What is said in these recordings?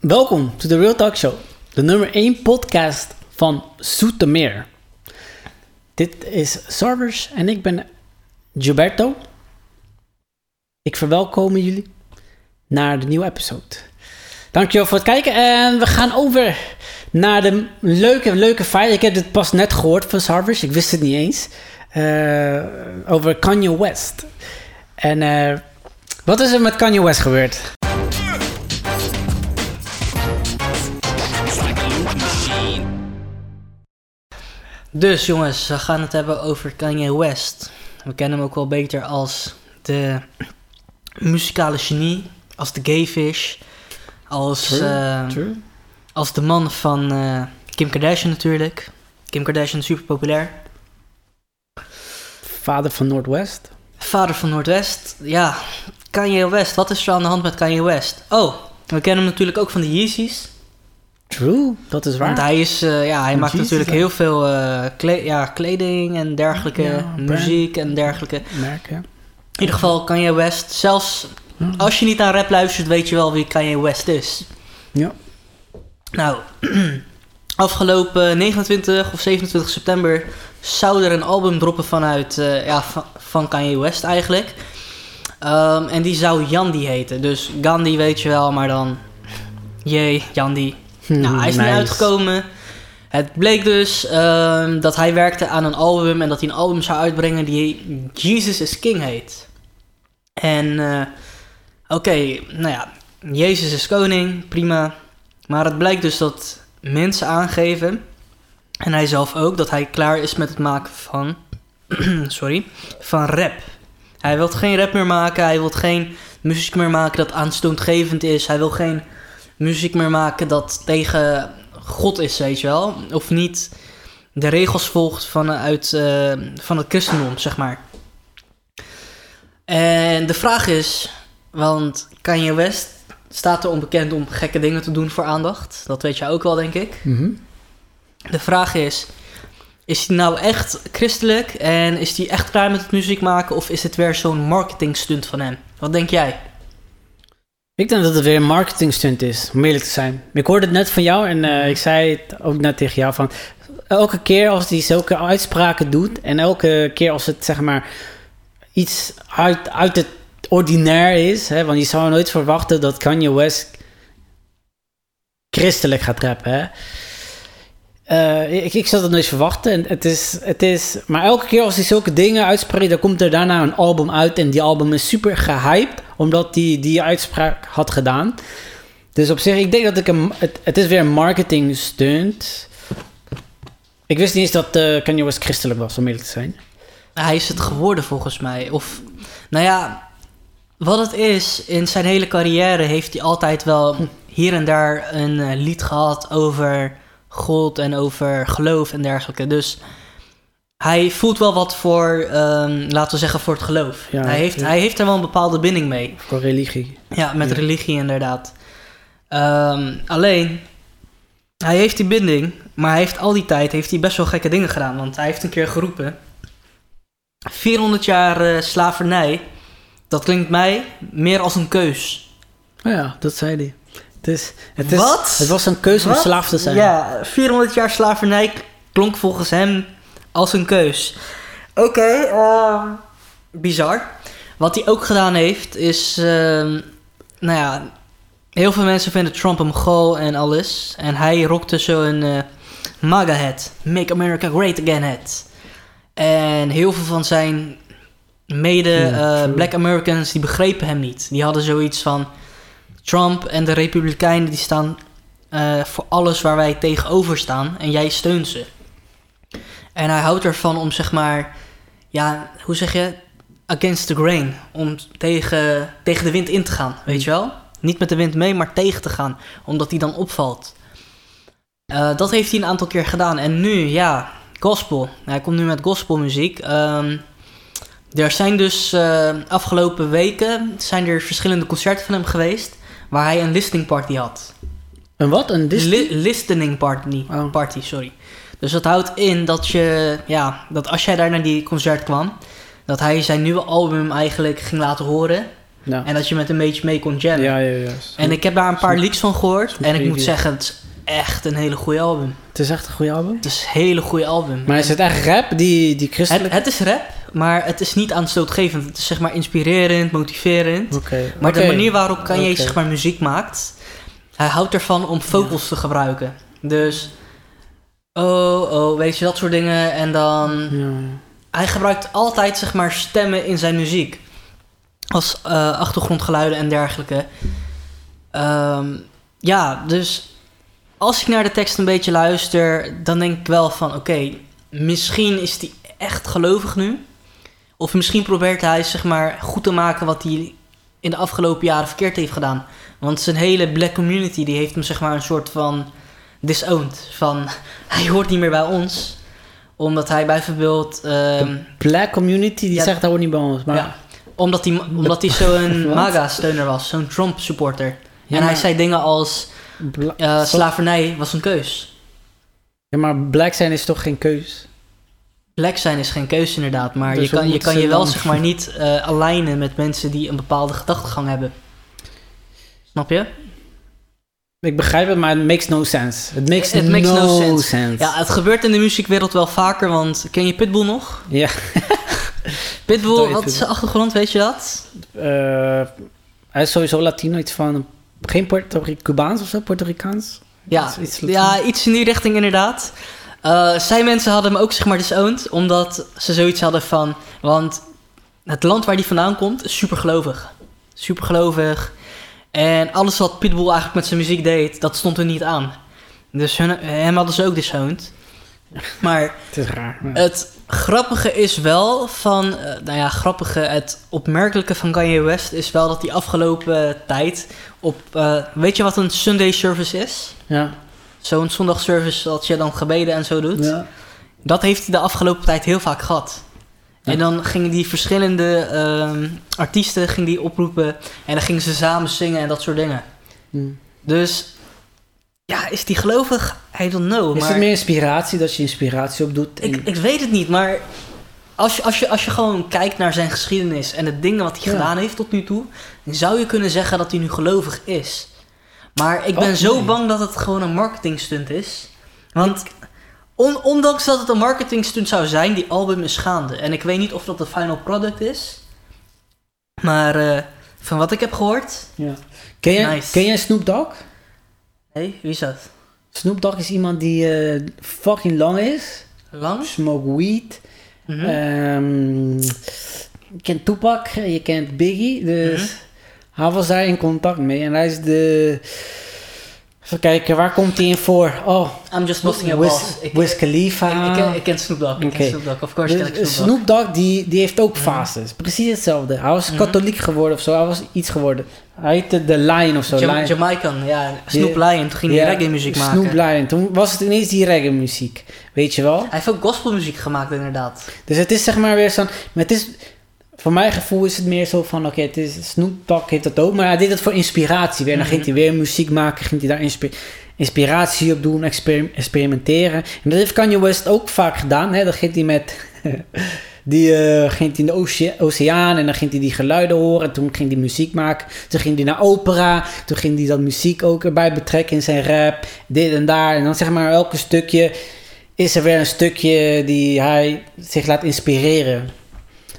Welkom to the Real Talk Show, de nummer 1 podcast van Zoetermeer. Dit is Sarvers en ik ben Gilberto. Ik verwelkom jullie naar de nieuwe episode. Dankjewel voor het kijken en we gaan over naar de leuke, leuke feit. Ik heb dit pas net gehoord van Sarvers, ik wist het niet eens. Eh, over Kanye West. En eh, wat is er met Kanye West gebeurd? Dus jongens, we gaan het hebben over Kanye West. We kennen hem ook wel beter als de muzikale genie, als de gayfish, als, True, eh, True. als de man van eh, Kim Kardashian natuurlijk. Kim Kardashian is super populair. Vader van Noordwest. Vader van Noordwest, ja. Kanye West, wat is er aan de hand met Kanye West? Oh, we kennen hem natuurlijk ook van de Yeezys. True, dat is waar. Want hij, is, eh, ja, hij maakt natuurlijk heel veel eh, kle- ja, kleding en dergelijke, Ja, muziek en dergelijke. Merk, ja. In ieder geval Kanye West. Zelfs als je niet aan rap luistert, weet je wel wie Kanye West is. Ja. Nou, afgelopen 29 of 27 september zou er een album droppen vanuit, eh, ja, van, van Kanye West eigenlijk. Ehm, en die zou Yandi heten. Dus Gandhi weet je wel, maar dan jee, Yandi. Nou, hij is niet uitgekomen. Het bleek dus ehm, dat hij werkte aan een album en dat hij een album zou uitbrengen die Jesus is King heet. En eh, oké, nou ja, Jezus is koning, prima. Maar het blijkt dus dat mensen aangeven, en hij zelf ook, dat hij klaar is met het maken van, sorry, van rap. Hij wil geen rap meer maken, hij wil geen muziek meer maken dat aanstootgevend is. Hij wil geen muziek meer maken dat tegen God is, weet je wel. Of niet de regels volgt vanuit eh, van het christendom, zeg maar. En de vraag is, want Kanye West staat er onbekend om gekke dingen te doen voor aandacht. Dat weet jij ook wel, denk ik. Mhm. De vraag is, is hij nou echt christelijk en is hij echt klaar met het muziek maken of is het weer zo'n marketing stunt van hem? Wat denk jij? Ik denk dat het weer een marketing stunt is, om eerlijk te zijn. Ik hoorde het net van jou en eh, ik zei het ook net tegen jou van... Elke keer als hij zulke uitspraken doet en elke keer als het zeg maar iets uit, uit het ordinair is... Hè, want je zou nooit verwachten dat Kanye West christelijk gaat rappen, hè. Eh, ik, ik zou dat nooit verwachten. En het is, het is, maar elke keer als hij zulke dingen uitspreekt, dan komt er daarna een album uit. En die album is super gehyped, omdat hij die uitspraak had gedaan. Dus op zich, ik denk dat ik hem. Het, het is weer een marketing stunt. Ik wist niet eens dat eh Kanye West christelijk was, om eerlijk te zijn. Hij is het geworden volgens mij. Of, nou ja, wat het is, in zijn hele carrière heeft hij altijd wel hier en daar een eh, lied gehad over God en over geloof en dergelijke. Dus hij voelt wel wat voor, ehm, laten we zeggen, voor het geloof. Ja, hij, heeft, ja. hij heeft er wel een bepaalde binding mee. Voor religie. Ja, met Ja. religie inderdaad. Ehm, alleen, hij heeft die binding, maar hij heeft al die tijd heeft hij best wel gekke dingen gedaan. Want hij heeft een keer geroepen, 400 jaar eh, slavernij, dat klinkt mij meer als een keus. Oh ja, dat zei hij. Het, is, het, is, Wat? het was een keuze om slaaf te zijn. Ja, 400 jaar slavernij klonk volgens hem als een keus. Oké, ehm, bizar. Wat hij ook gedaan heeft is, ehm, nou ja, heel veel mensen vinden Trump een goal en alles. En hij rokte zo'n eh MAGA hat, Make America Great Again hat. En heel veel van zijn mede Ja, eh. Black Americans die begrepen hem niet. Die hadden zoiets van Trump en de Republikeinen die staan eh, voor alles waar wij tegenover staan en jij steunt ze. En hij houdt ervan om zeg maar, ja, hoe zeg je, against the grain, om tegen, tegen de wind in te gaan, weet je wel? Niet met de wind mee, maar tegen te gaan, omdat hij dan opvalt. Eh, dat heeft hij een aantal keer gedaan. En nu, ja, gospel. Hij komt nu met gospelmuziek. Ehm, er zijn dus eh, afgelopen weken zijn er verschillende concerten van hem geweest waar hij een listening party had. En wat? Een Disney? Li- listening party, Oh. party, sorry. Dus dat houdt in dat je, ja, dat als jij daar naar die concert kwam, dat hij zijn nieuwe album eigenlijk ging laten horen. Ja. En dat je met een beetje mee kon jammen. Ja, ja, ja. En ik heb daar een paar leaks van gehoord. En ik moet zeggen, het is echt een hele goede album. Het is echt een goede album. Het is een hele goede album. Maar is het echt rap, die, die het, christelijk... het is rap, maar het is niet aanstootgevend. Het is zeg maar inspirerend, motiverend. Maar de manier waarop Kanye Oké. zeg maar muziek maakt, hij houdt ervan om vocals te gebruiken. Dus, oh, oh, weet je, dat soort dingen. En dan, Ja. hij gebruikt altijd zeg maar stemmen in zijn muziek. Als eh, achtergrondgeluiden en dergelijke. Ehm, ja, dus als ik naar de tekst een beetje luister, dan denk ik wel van oké, misschien is hij echt gelovig nu. Of misschien probeert hij zeg maar goed te maken wat hij in de afgelopen jaren verkeerd heeft gedaan. Want zijn hele black community die heeft hem zeg maar een soort van disowned. Van hij hoort niet meer bij ons. Omdat hij bijvoorbeeld... ehm, Black community, die Ja. zegt dat hoort niet bij ons. Maar ja, omdat hij, omdat hij zo'n? MAGA-steuner was, zo'n Trump-supporter. Ja, en hij maar- zei dingen als eh, slavernij was een keus. Ja, maar black zijn is toch geen keus? Black zijn is geen keus inderdaad, maar Dus je kan je, kan je wel dan- zeg maar niet eh alignen met mensen die een bepaalde gedachtegang hebben. Snap je? Ik begrijp het, maar het makes no sense. Het makes, It makes no, no sense. sense. Ja, het gebeurt in de muziekwereld wel vaker, want ken je Pitbull nog? Ja. Pitbull, Sorry, wat is zijn achtergrond, weet je dat? Eh, hij is sowieso Latino, iets van... Geen Puerto Ricaans Cubaans of zo, Puerto Ricaans? Ja, iets ja, iets in die richting inderdaad. Eh zijn mensen hadden hem ook zeg maar disowned, omdat ze zoiets hadden van... Want het land waar die vandaan komt is super gelovig. Super gelovig. En alles wat Pitbull eigenlijk met zijn muziek deed, dat stond er niet aan. Dus hun, hem hadden ze ook disowned. Maar Het is raar. maar- het grappige is wel van... eh, nou ja, grappige, het opmerkelijke van Kanye West is wel dat die afgelopen tijd op... eh, weet je wat een Sunday service is? ja. Zo'n zondagservice dat je dan gebeden en zo doet. ja. Dat heeft hij de afgelopen tijd heel vaak gehad. Ja. En dan gingen die verschillende ehm, artiesten ging die oproepen. En dan gingen ze samen zingen en dat soort dingen. Hm. Dus ja, is die gelovig? I don't know. Is maar het meer inspiratie, dat je inspiratie opdoet? en- ik, ik weet het niet, maar als je, als, je, als je gewoon kijkt naar zijn geschiedenis en de dingen wat hij Ja. gedaan heeft tot nu toe, dan zou je kunnen zeggen dat hij nu gelovig is. Maar ik ben Oh, zo nee. bang dat het gewoon een marketingstunt is. Want on- ondanks dat het een marketingstunt zou zijn, die album is gaande. En ik weet niet of dat de final product is. Maar eh, van wat ik heb gehoord. ja. ken, jij, Nice. ken jij Snoop Dogg? Hé, hey, wie is dat? Snoop Dogg is iemand die eh, fucking lang is. Lang? Smoke weed. Mhm. Ehm, je kent Tupac, je kent Biggie. Dus Mhm. Hij was daar in contact mee. En hij is de... Even kijken, waar komt hij in voor? Oh, I'm just busting balls. Wiz Khalifa. ik, ik, ken, ik ken Snoop Dogg. Ik Oké. ken Snoop Dogg. Of course Dus Snoop Dogg. Snoop Dogg die, die heeft ook fases. Precies hetzelfde. Hij was Mhm. katholiek geworden of zo. Hij was iets geworden. Hij heette The Lion of zo. Lion. Jamaican, ja. Snoop Ja. Lion, toen ging hij Ja, reggae muziek maken. Snoop Lion. Toen was het ineens die reggae muziek. Weet je wel? Hij heeft ook gospelmuziek gemaakt inderdaad. Dus het is zeg maar weer zo'n... Maar het is... Voor mijn gevoel is het meer zo van... Oké, het is... Snoop Dogg heeft dat ook. Maar hij deed het voor inspiratie weer. Dan ging Mhm. hij weer muziek maken. Ging hij daar inspi- inspiratie op doen. exper- experimenteren. En dat heeft Kanye West ook vaak gedaan. Hè? Dan ging hij met... Die eh, ging hij in de oce- oceaan en dan ging hij die geluiden horen. Toen ging hij muziek maken. Toen ging hij naar opera. Toen ging hij dat muziek ook erbij betrekken in zijn rap. Dit en daar. En dan zeg maar elke stukje is er weer een stukje die hij zich laat inspireren.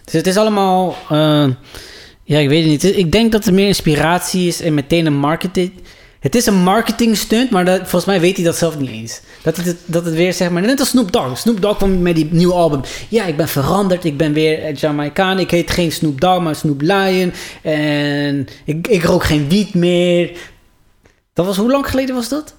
Dus het is allemaal... eh, ja, ik weet het niet. Ik denk dat het meer inspiratie is en meteen een marketing... Het is een marketing stunt, maar dat, volgens mij weet hij dat zelf niet eens. Dat het, dat het weer zeg maar... Net als Snoop Dogg. Snoop Dogg kwam met die nieuwe album. Ja, ik ben veranderd. Ik ben weer Jamaicaan. Ik heet geen Snoop Dogg, maar Snoop Lion. En ik, ik rook geen wiet meer. Dat was... Hoe lang geleden was dat?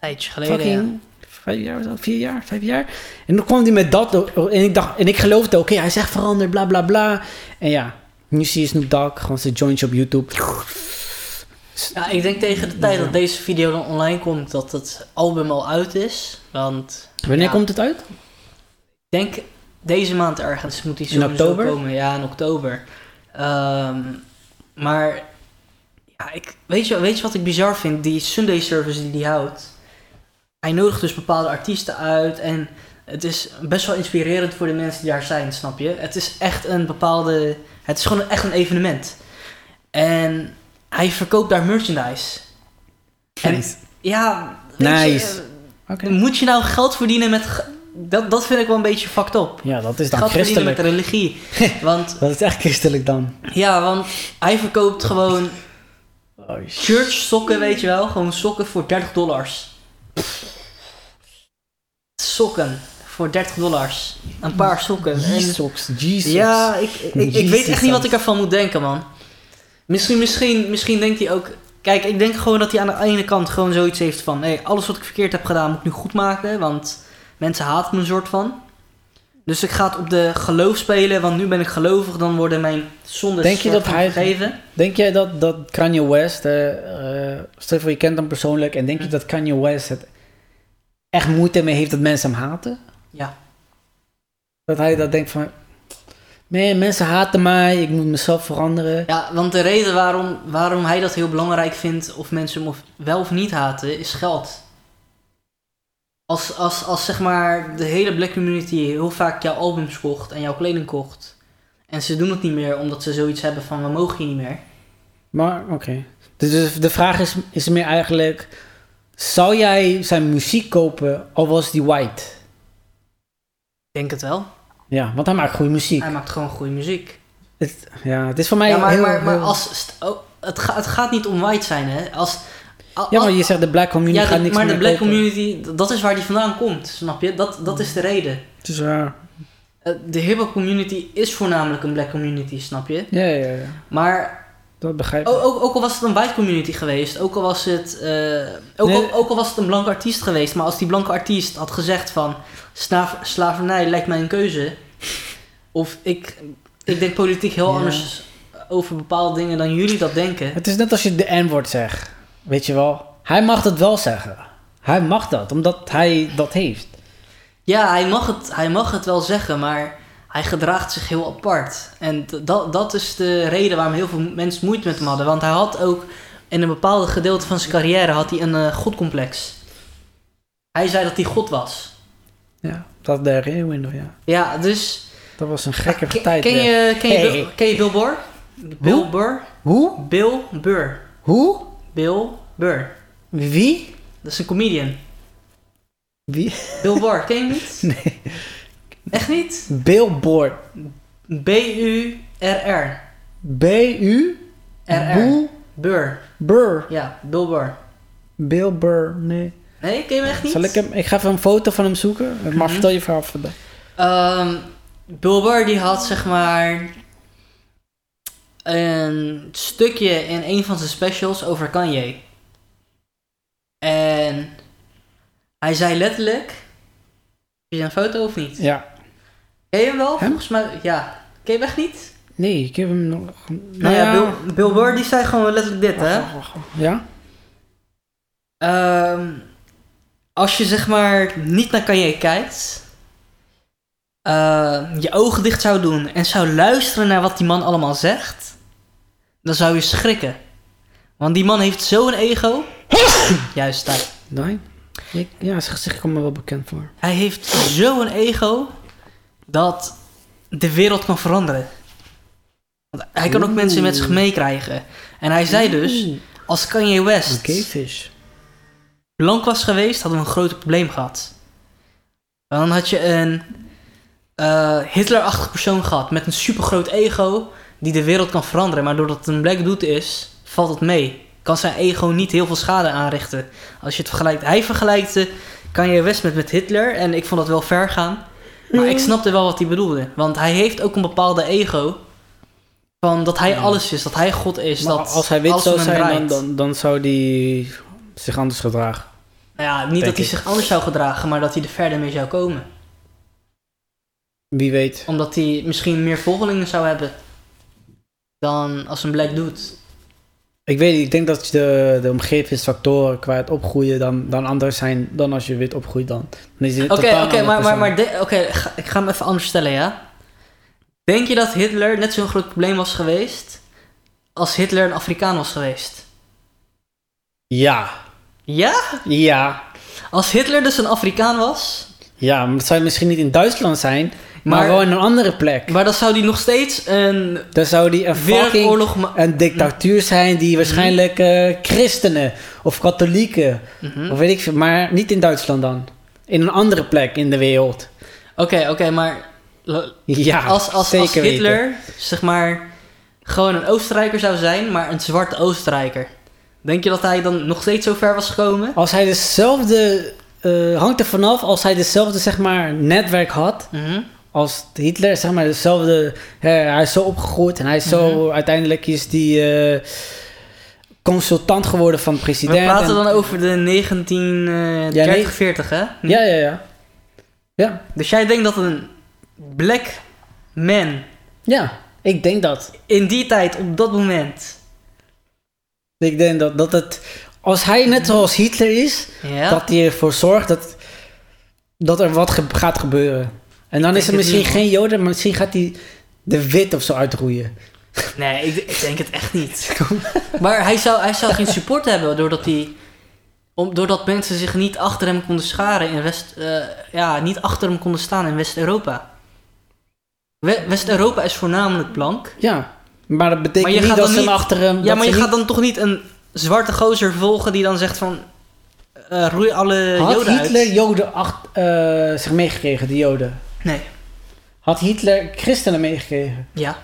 Tijdje geleden, Fucking vijf jaar, was dat? vier jaar, vijf jaar. En dan kwam hij met dat en ik dacht en ik geloofde, oké, hij zegt veranderd, bla bla bla. En ja, nu zie je Snoop Dogg gewoon zijn jointje op YouTube. ja. Ik denk tegen de tijd dat deze video dan online komt, dat het album al uit is. Want Wanneer Ja. komt het uit? ik denk deze maand ergens moet die In oktober? komen. Ja, in oktober. Ehm, maar ja, ik, weet, je, weet je wat ik bizar vind? Die Sunday service die hij houdt. Hij nodigt dus bepaalde artiesten uit en het is best wel inspirerend voor de mensen die daar zijn, snap je? Het is echt een bepaalde... Het is gewoon echt een evenement. En hij verkoopt daar merchandise. En- Nice. Ja, Nice. je, Oké. eh, moet je nou geld verdienen met... Dat, dat vind ik wel een beetje fucked up. Ja, dat is dan Geld verdienen met christelijk. religie. Want, Dat is echt christelijk dan. ja, want hij verkoopt gewoon Oh, church sokken, weet je wel. Gewoon sokken voor 30 dollars. Sokken voor 30 dollars. Een paar sokken. Jesus. ja, ik, ik, ik, weet echt niet wat ik ervan moet denken, man. Misschien, misschien, misschien denkt hij ook... Kijk, ik denk gewoon dat hij aan de ene kant gewoon zoiets heeft van... Hey, alles wat ik verkeerd heb gedaan moet ik nu goed maken. Want mensen haten me een soort van. Dus ik ga het op de geloof spelen. Want nu ben ik gelovig. Dan worden mijn zondes Denk je dat hij-. Denk jij dat, dat Kanye West, eh, stel je voor je kent hem persoonlijk, en denk je Hm. dat Kanye West het echt moeite mee heeft dat mensen hem haten? Ja. Dat hij dat denkt van, nee, mensen haten mij, ik moet mezelf veranderen. Ja, want de reden waarom, waarom hij dat heel belangrijk vindt, of mensen hem of wel of niet haten, is geld. Als, als, als zeg maar de hele black community heel vaak jouw albums kocht en jouw kleding kocht. En ze doen het niet meer omdat ze zoiets hebben van we mogen je niet meer. Maar, oké. Dus de, de vraag is, is meer eigenlijk, zou jij zijn muziek kopen al was die white? Ik denk het wel. Ja, want hij maakt goede muziek. Hij maakt gewoon goede muziek. Het, ja, het is voor mij Ja, maar, heel... maar, maar heel- als, oh, het, ga, het gaat niet om white zijn, hè. Als, al- ja, maar je zegt de black community ja, gaat niks maar de black kopen. community, dat is waar die vandaan komt, snap je? Dat, dat is de reden. Het is waar. Eh, De hip-hop community is voornamelijk een black community, snap je? Ja, ja, ja. Maar Dat begrijp ik. ook, ook, ook al was het een white community geweest, ook al was het, eh, ook, Nee. al, ook al was het een blanke artiest geweest, maar als die blanke artiest had gezegd van slaaf, slavernij lijkt mij een keuze, of ik, ik denk politiek heel Ja. anders over bepaalde dingen dan jullie dat denken. Het is net als je de N-woord zegt. Weet je wel? Hij mag het wel zeggen. Hij mag dat, omdat hij dat heeft. Ja, hij mag, het, hij mag het wel zeggen, maar hij gedraagt zich heel apart. En dat, dat is de reden waarom heel veel mensen moeite met hem hadden. Want hij had ook in een bepaalde gedeelte van zijn carrière had hij een eh, godcomplex. Hij zei dat hij god was. Ja, dat de window, ja. Ja, dus... Dat was een gekke Ken- tijd. Ken je, ken, je Hey. Bill, ken je Bill Burr? Bill Hoe? Burr? Hoe? Bill Burr. Hoe? Bill Burr. Wie? Dat is een comedian. Wie? Bill Burr, ken je hem niet? Nee. Echt niet? Billboard. B-U-R-R. B-U? R-R. Boel? Burr. Burr. Ja, Bill Burr. Bill Burr, nee. Nee, ken je hem echt niet? Zal ik hem... Ik ga even een foto van hem zoeken. Maar Mhm. vertel je verhaal vandaag. Ehm, Bill Burr die had zeg maar een stukje in een van zijn specials over Kanye. En hij zei letterlijk... Heb je een foto of niet? Ja. Ken je hem wel? Hem? Volgens mij, ja. Ken je hem echt niet? Nee, ik heb hem nog... Nou ja, Bill, Bill Burr die zei gewoon letterlijk dit, hè? Ja? Ehm, als je zeg maar niet naar Kanye kijkt, eh, je ogen dicht zou doen en zou luisteren naar wat die man allemaal zegt, dan zou je schrikken. Want die man heeft zo'n ego. Juist, daar. Nee? Ik, ja, zijn gezicht komt me wel bekend voor. Hij heeft zo'n ego dat de wereld kan veranderen. Want hij kan ook Oeh. mensen met zich meekrijgen. En hij zei dus, als Kanye West gayfish. blank was geweest, hadden we een groot probleem gehad. Dan had je een eh Hitler-achtig persoon gehad met een supergroot ego die de wereld kan veranderen. Maar doordat het een black dude is, valt het mee. Kan zijn ego niet heel veel schade aanrichten. Als je het vergelijkt. Hij vergelijkte Kanye West met, met Hitler en ik vond dat wel ver gaan. Maar ik snapte wel wat hij bedoelde. Want hij heeft ook een bepaalde ego. Van dat hij Ja. alles is, dat hij God is. Maar dat als hij wit zou zijn, dan, dan, dan zou hij zich anders gedragen. Nou ja, niet dat hij zich anders zou gedragen, maar dat hij er verder mee zou komen. Wie weet. Omdat hij misschien meer volgelingen zou hebben dan als een black doet. Ik weet niet, ik denk dat de, de omgevingsfactoren qua het opgroeien dan, dan anders zijn dan als je wit opgroeit dan. Oké, oké, maar, maar, maar de- ga- ik ga hem even anders stellen, ja? Denk je dat Hitler net zo'n groot probleem was geweest als Hitler een Afrikaan was geweest? Ja, Ja? ja, Als Hitler dus een Afrikaan was? ja, maar het zou misschien niet in Duitsland zijn. Maar, Maar- wel in een andere plek. Maar dan zou die nog steeds een Dan zou die een fucking een dictatuur zijn die waarschijnlijk eh, christenen of katholieken Mhm. of weet ik veel, maar niet in Duitsland dan. In een andere plek in de wereld. Oké, oké, maar Ja, als, als, zeker als weten. Hitler, zeg maar, gewoon een Oostenrijker zou zijn, maar een zwarte Oostenrijker. Denk je dat hij dan nog steeds zo ver was gekomen? Als hij dezelfde, eh, hangt er vanaf, als hij dezelfde zeg maar netwerk had Mhm. Als Hitler, zeg maar dezelfde, hè, hij is zo opgegroeid en hij is zo, Mhm. uiteindelijk is die eh, consultant geworden van de We president. praten en- dan over de 1930, Ja, nee. 40, hè? Ja, ja, ja. Ja, Dus jij denkt dat een black man ja, ik denk dat. in die tijd, op dat moment, Ik denk dat, dat het, als hij net zoals Hitler is, ja, dat hij ervoor zorgt dat, dat er wat ge- gaat gebeuren. En dan is het misschien geen Joden, maar misschien gaat hij de wit of zo uitroeien. nee, ik, ik denk het echt niet. maar hij zou, hij zou geen support hebben doordat hij, om, doordat mensen zich niet achter hem konden scharen in West, eh, ja, niet achter hem konden staan in West-Europa. We- West-Europa is voornamelijk blank. Ja, maar dat betekent Maar je niet gaat dat dan ze hem achter hem... Ja, maar je gaat dan toch niet een zwarte gozer volgen die dan zegt van, eh, roei alle Had joden Hitler uit. Joden acht, eh, zich meegekregen, de Joden? Nee. Had Hitler christenen meegekregen? Ja,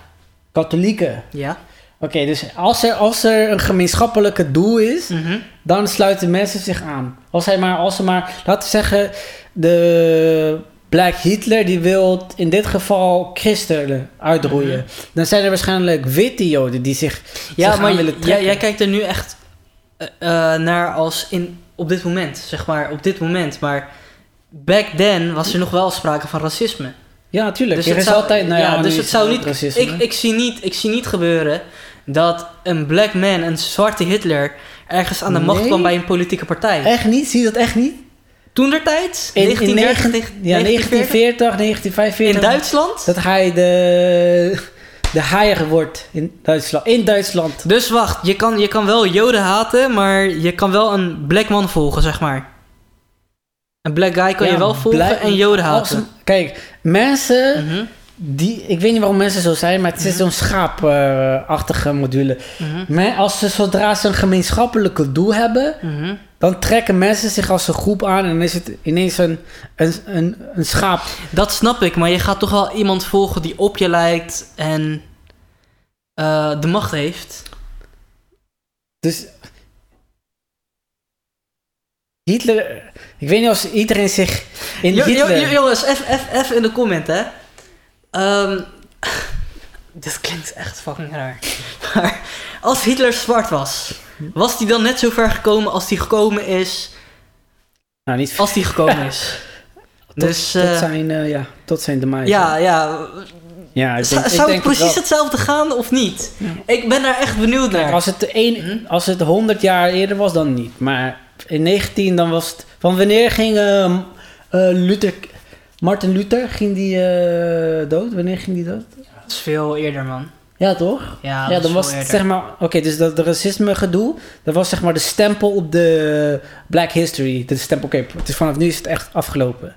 Katholieken? ja. Oké, dus als er, als er een gemeenschappelijke doel is, Mhm. dan sluiten mensen zich aan. Als hij maar, als ze maar, laten we zeggen, de Black Hitler die wil in dit geval christenen uitroeien. Mhm. Dan zijn er waarschijnlijk witte joden die zich, Ja, zich maar aan willen jij, trekken. jij kijkt er nu echt eh, eh, naar als in, op dit moment, zeg maar, op dit moment. Maar back then was er nog wel sprake van racisme. Ja, natuurlijk. Dus er is zou- altijd, nou ja, dus het zou niet- racisme. Ik, ik, zie niet, ik zie niet gebeuren dat een black man, een zwarte Hitler, ergens aan de macht kwam bij een politieke partij. Echt niet? Zie je dat echt niet? Toen der tijd, In, in 1930, negen- ja, 1940, 1945. in Duitsland. Dat hij de, de haaier wordt in Duitsland. In Duitsland. Dus wacht, je kan, je kan wel Joden haten, maar je kan wel een black man volgen, zeg maar. Een black guy kan Ja, je wel volgen blij- en Joden haten. kijk, mensen Mhm, die... Ik weet niet waarom mensen zo zijn, maar het is Mhm. zo'n schaapachtige module. mhm, Maar als ze, zodra ze een gemeenschappelijke doel hebben, dan trekken mensen zich als een groep aan en dan is het ineens een, een, een, een schaap. Dat snap ik, maar je gaat toch wel iemand volgen die op je lijkt en eh, de macht heeft. Dus Hitler, ik weet niet of iedereen zich in Jo- Hitler... jo- jongens, even- in de comment, hè. Ehm, dit klinkt echt fucking raar. Maar als Hitler zwart was, was hij dan net zo ver gekomen als hij gekomen is, nou, niet als hij gekomen is? tot, dus, tot eh, zijn, eh, ja, tot zijn demise. ja, ja. ja ik Zou- denk, ik Zou het precies wel. hetzelfde gaan of niet? Ja. Ik ben daar echt benieuwd naar. Als het, de een, Hm? als het 100 jaar eerder was, dan niet. Maar in 19, dan was het... Van wanneer ging ehm, eh, Luther... Martin Luther, ging die eh, dood? Wanneer ging die dood? Dat is veel eerder, man. Ja, toch? Ja, ja, dat dan was het eerder. zeg maar... Oké, dus dat de racisme gedoe, dat was zeg maar de stempel op de Black History. De stempel, oké, het is vanaf nu is het echt afgelopen.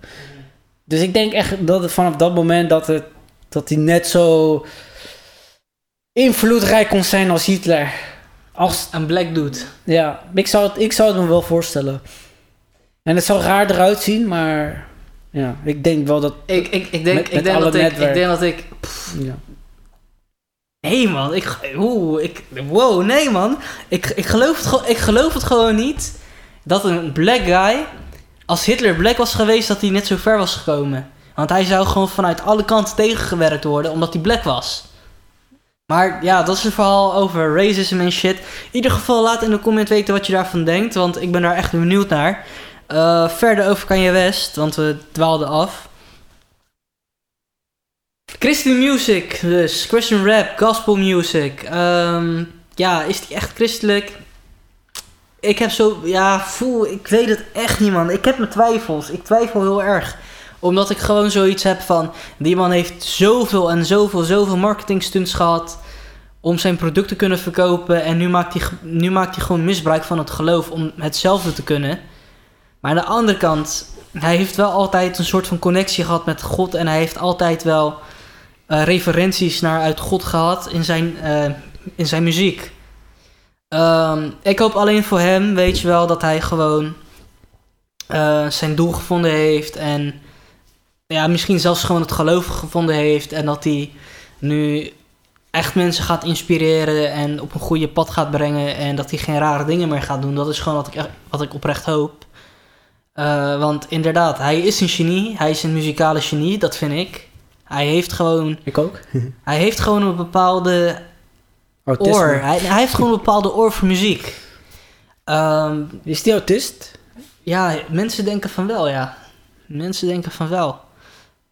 Dus ik denk echt dat het vanaf dat moment dat het... Dat hij net zo invloedrijk kon zijn als Hitler. Als, Een black dude. ja, ik zou, het, ik zou het me wel voorstellen. En het zou raar eruit zien, maar ja, ik denk wel dat. Ik, ik, ik denk, Met- ik, met denk dat ik, ik denk dat ik... Ja. Nee man, ik, oeh, ik, wow, nee man. Ik, ik, geloof het, gewoon- ik geloof het gewoon niet dat een black guy, als Hitler black was geweest, dat hij net zo ver was gekomen. Want hij zou gewoon vanuit alle kanten tegengewerkt worden, omdat hij black was. Maar ja, dat is een verhaal over racism en shit. In ieder geval laat in de comment weten wat je daarvan denkt, want ik ben daar echt benieuwd naar. Eh, verder over Kanye West, want we dwaalden af. Christian music, dus Christian rap, gospel music. Ehm, ja, is die echt christelijk? Ik heb zo, ja, voel, ik weet het echt niet, man. Ik heb mijn twijfels. Ik twijfel heel erg. Omdat ik gewoon zoiets heb van, die man heeft zoveel en zoveel, zoveel marketing stunts gehad om zijn product te kunnen verkopen. En nu maakt, hij, nu maakt hij gewoon misbruik van het geloof om hetzelfde te kunnen. Maar aan de andere kant, hij heeft wel altijd een soort van connectie gehad met God. En hij heeft altijd wel eh, referenties naar uit God gehad in zijn, eh, in zijn muziek. Ehm, ik hoop alleen voor hem, weet je wel, dat hij gewoon eh, zijn doel gevonden heeft. En ja, misschien zelfs gewoon het geloof gevonden heeft. En dat hij nu echt mensen gaat inspireren en op een goede pad gaat brengen. En dat hij geen rare dingen meer gaat doen. Dat is gewoon wat ik, wat ik oprecht hoop. Eh, want inderdaad, hij is een genie. Hij is een muzikale genie, dat vind ik. Hij heeft gewoon, Ik ook. hij heeft gewoon een bepaalde Autisme. oor. Hij, hij heeft gewoon een bepaalde oor voor muziek. Ehm, Is die autist? ja, mensen denken van wel, ja. Mensen denken van wel.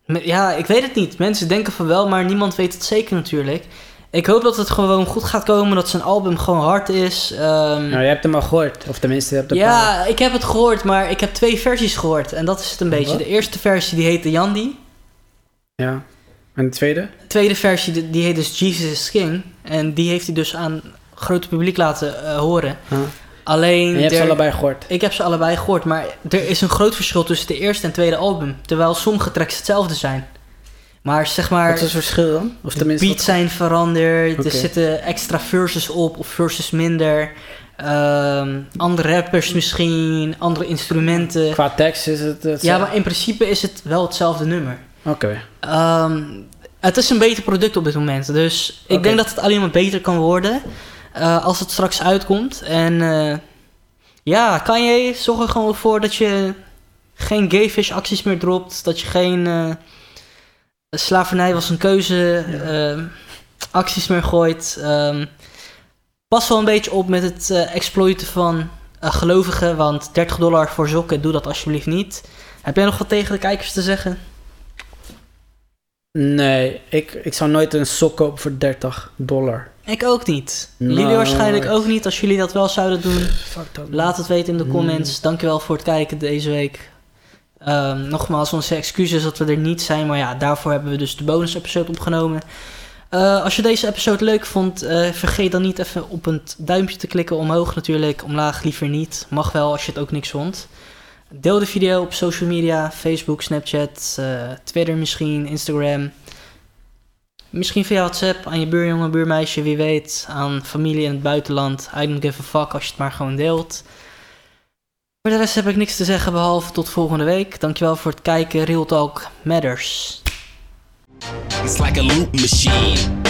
Ja, ik weet het niet. Mensen denken van wel, maar niemand weet het zeker natuurlijk. Ik hoop dat het gewoon goed gaat komen, dat zijn album gewoon hard is. Ehm, Nou, je hebt hem al gehoord. Of tenminste, je hebt ja, ik heb het gehoord, maar ik heb twee versies gehoord. En dat is het een beetje. Wat? De eerste versie die heette Yandi. Ja. En de tweede? De tweede versie die- die heet dus Jesus is King. En die heeft hij dus aan het grote publiek laten eh, horen. Ja. Alleen... En je hebt ze allebei gehoord. Ik heb ze allebei gehoord, maar er is een groot verschil tussen de eerste en tweede album. Terwijl sommige tracks hetzelfde zijn. Maar zeg maar, Wat is het verschil dan? Of de tenminste... beats zijn veranderd, er zitten extra verses op of verses minder. Ehm, andere rappers misschien, andere instrumenten. Qua tekst is het... het Ja, maar in principe is het wel hetzelfde nummer. Oké. Ehm, het is een beter product op dit moment. Dus ik denk dat het alleen maar beter kan worden. Eh, als het straks uitkomt. En eh, ja, kan je zorg er gewoon voor dat je geen gayfish acties meer dropt. Dat je geen eh, slavernij was een keuze eh, acties meer gooit. Ehm, pas wel een beetje op met het exploiten van gelovigen. Want 30 dollar voor sokken, doe dat alsjeblieft niet. Heb jij nog wat tegen de kijkers te zeggen? Nee, ik, ik zou nooit een sok kopen voor 30 dollar. Ik ook niet. Jullie waarschijnlijk ook niet. Als jullie dat wel zouden doen, laat het weten in de Hmm. comments. Dankjewel voor het kijken deze week. Ehm, nogmaals, onze excuses dat we er niet zijn. Maar ja, daarvoor hebben we dus de bonus episode opgenomen. Eh, als je deze episode leuk vond, eh, vergeet dan niet even op een duimpje te klikken. Omhoog natuurlijk, omlaag liever niet. Mag wel als je het ook niks vond. Deel de video op social media, Facebook, Snapchat, eh, Twitter misschien, Instagram. Misschien via WhatsApp aan je buurjongen, buurmeisje, wie weet. Aan familie in het buitenland. I don't give a fuck als je het maar gewoon deelt. Voor de rest heb ik niks te zeggen behalve tot volgende week. Dankjewel voor het kijken. Real Talk Matters. It's like a loop machine.